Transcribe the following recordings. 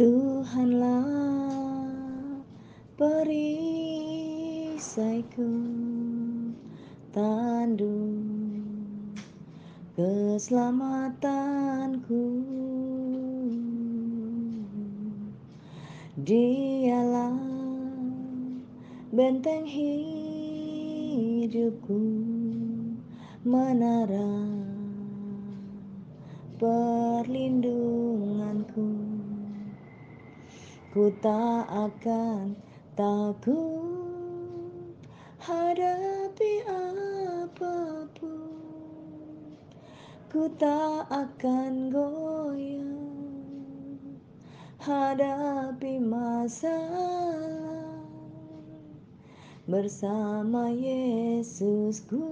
Tuhanlah perisaiku tanduk keselamatanku. Dialah benteng hidupku menara perlindunganku Ku tak akan takut hadapi apa pun. Ku tak akan goyah hadapi masalah Bersama Yesusku.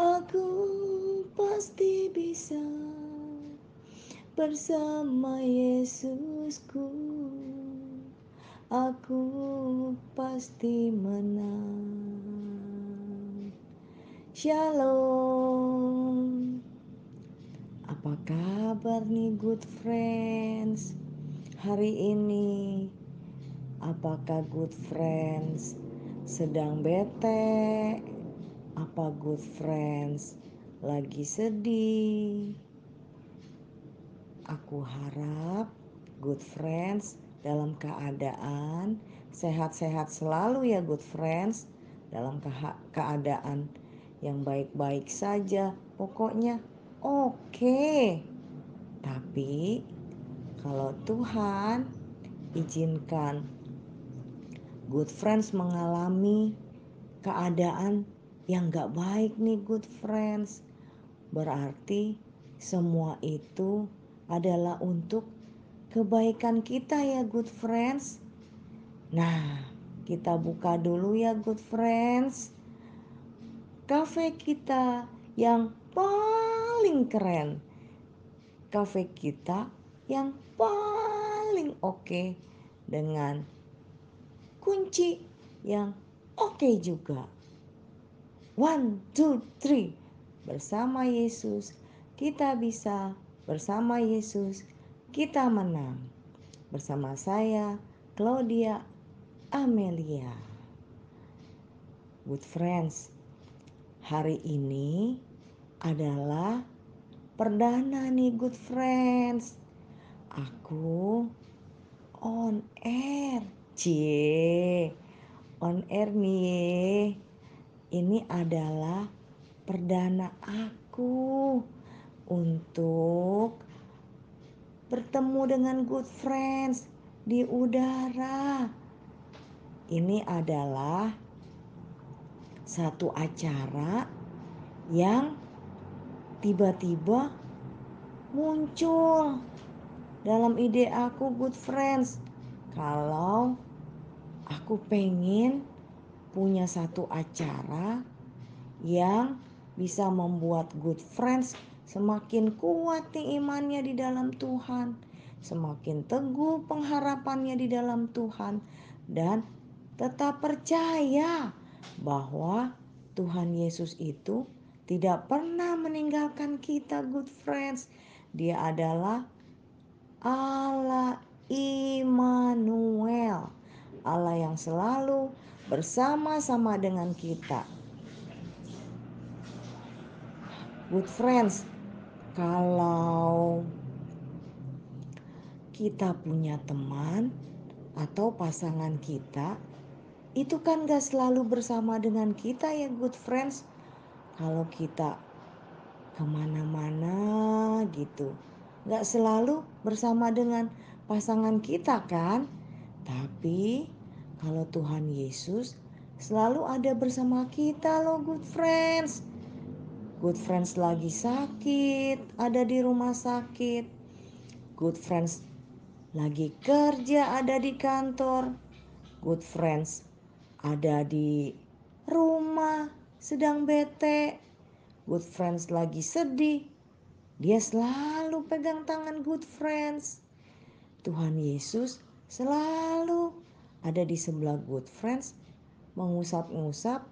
Aku pasti bisa Bersama Yesusku Aku pasti menang Shalom Apa kabar nih good friends Hari ini Apakah good friends sedang bete? Apa good friends lagi sedih? Aku harap good friends dalam keadaan sehat-sehat selalu ya good friends dalam ke keadaan yang baik-baik saja pokoknya oke okay. tapi kalau Tuhan izinkan good friends mengalami keadaan yang gak baik nih good friends berarti semua itu adalah untuk kebaikan kita ya good friends. Nah, kita buka dulu ya good friends. Cafe kita yang paling keren. Cafe kita yang paling oke okay dengan kunci yang oke okay juga. One, two, three. Bersama Yesus kita bisa Bersama Yesus, kita menang. Bersama saya, Claudia Amelia. Good friends, hari ini adalah perdana nih good friends. Aku on air. Cie, on air nih. Ini adalah perdana aku untuk bertemu dengan good friends di udara. Ini adalah satu acara yang tiba-tiba muncul dalam ide aku good friends. Kalau aku pengen punya satu acara yang bisa membuat good friends Semakin kuat nih imannya di dalam Tuhan, semakin teguh pengharapannya di dalam Tuhan, dan tetap percaya bahwa Tuhan Yesus itu tidak pernah meninggalkan kita, good friends. Dia adalah Allah Immanuel, Allah yang selalu bersama-sama dengan kita. Good friends, kalau kita punya teman atau pasangan kita itu kan gak selalu bersama dengan kita ya good friends. Kalau kita ke mana-mana gitu gak selalu bersama dengan pasangan kita kan. Tapi kalau Tuhan Yesus selalu ada bersama kita loh good friends Good friends lagi sakit, ada di rumah sakit. Good friends lagi kerja, ada di kantor. Good friends ada di rumah, sedang bete. Good friends lagi sedih. Dia selalu pegang tangan good friends. Tuhan Yesus selalu ada di sebelah good friends, mengusap-ngusap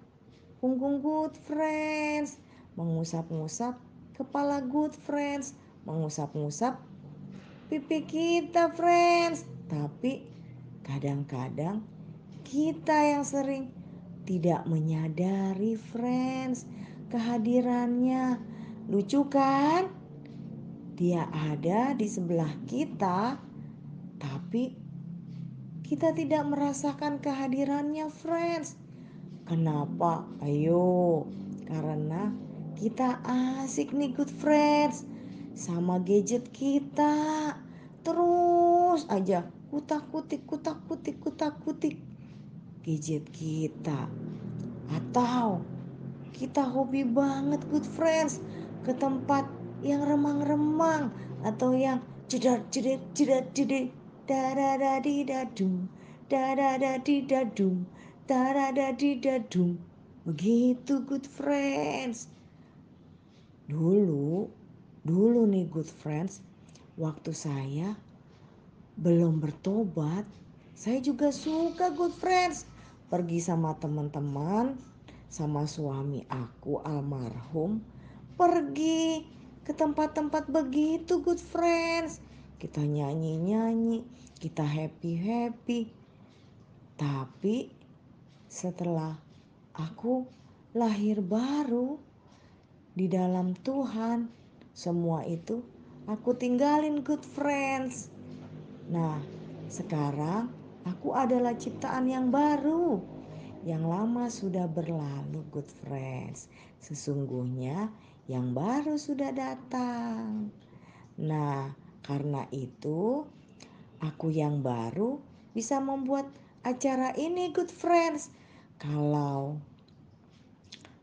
punggung good friends mengusap-ngusap kepala good friends, mengusap-ngusap pipi kita, friends. Tapi kadang-kadang kita yang sering tidak menyadari, friends, kehadirannya. Lucu kan? Dia ada di sebelah kita, tapi kita tidak merasakan kehadirannya, friends. Kenapa? Ayo, karena kita asik nih, good friends, sama gadget kita. Terus aja kutak-kutik, kutak-kutik, kutak-kutik. Gadget kita. Atau kita hobi banget, good friends, ke tempat yang remang-remang atau yang jedar jedar jedar jedar. Darada di dadum darada di dadum darada di dadum begitu good friends dulu dulu nih good friends waktu saya belum bertobat saya juga suka good friends pergi sama teman-teman sama suami aku almarhum pergi ke tempat-tempat begitu good friends. Kita nyanyi-nyanyi, kita happy-happy. Tapi setelah aku lahir baru di dalam Tuhan, semua itu aku tinggalin good friends. Nah, sekarang aku adalah ciptaan yang baru. Yang lama sudah berlalu, good friends. Sesungguhnya yang baru sudah datang. Nah, karena itu aku yang baru bisa membuat acara ini good friends. Kalau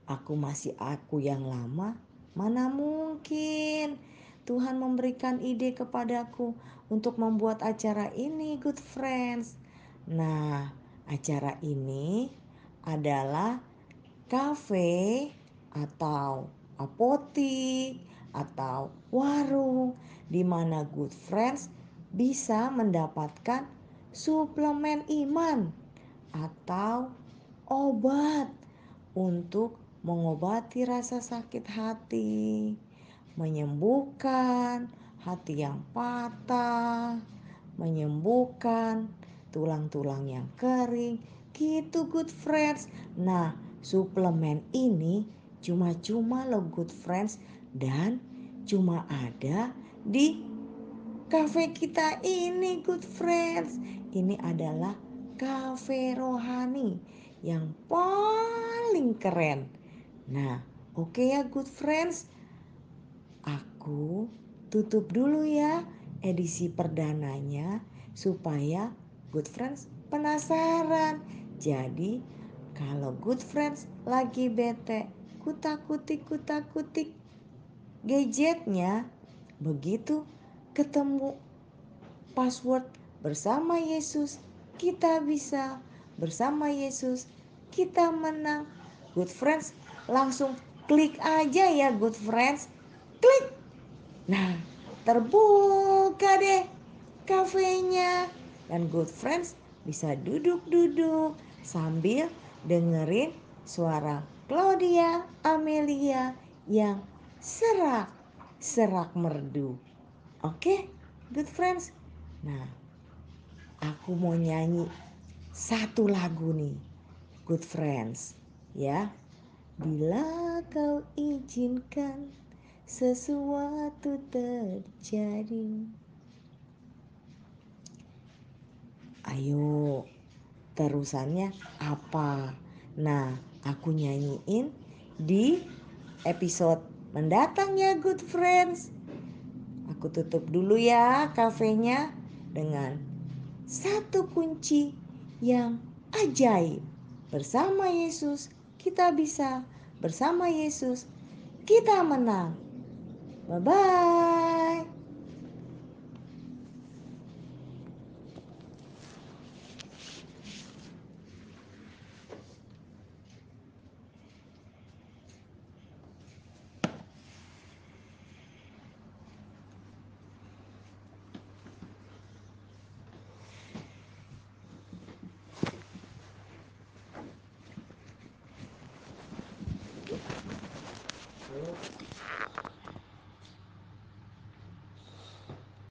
aku masih aku yang lama, mana mungkin Tuhan memberikan ide kepadaku untuk membuat acara ini good friends. Nah, acara ini adalah cafe atau apotik atau warung di mana good friends bisa mendapatkan suplemen iman atau obat untuk mengobati rasa sakit hati, menyembuhkan hati yang patah, menyembuhkan tulang-tulang yang kering, gitu good friends. Nah, suplemen ini cuma-cuma lo good friends dan cuma ada di cafe kita ini good friends. Ini adalah cafe rohani yang paling keren. Nah, oke okay ya good friends. Aku tutup dulu ya edisi perdananya supaya good friends penasaran. Jadi kalau good friends lagi bete kutak-kutik kutak-kutik gadgetnya begitu ketemu password bersama Yesus kita bisa bersama Yesus kita menang good friends langsung klik aja ya good friends klik nah terbuka deh kafenya dan good friends bisa duduk-duduk sambil dengerin suara Claudia Amelia yang serak, serak merdu. Oke, good friends. Nah, aku mau nyanyi satu lagu nih, good friends, ya. Bila kau izinkan sesuatu terjadi. Ayo, terusannya apa? Nah, aku nyanyiin di episode mendatang ya good friends. Aku tutup dulu ya kafenya dengan satu kunci yang ajaib. Bersama Yesus kita bisa, bersama Yesus kita menang. Bye bye.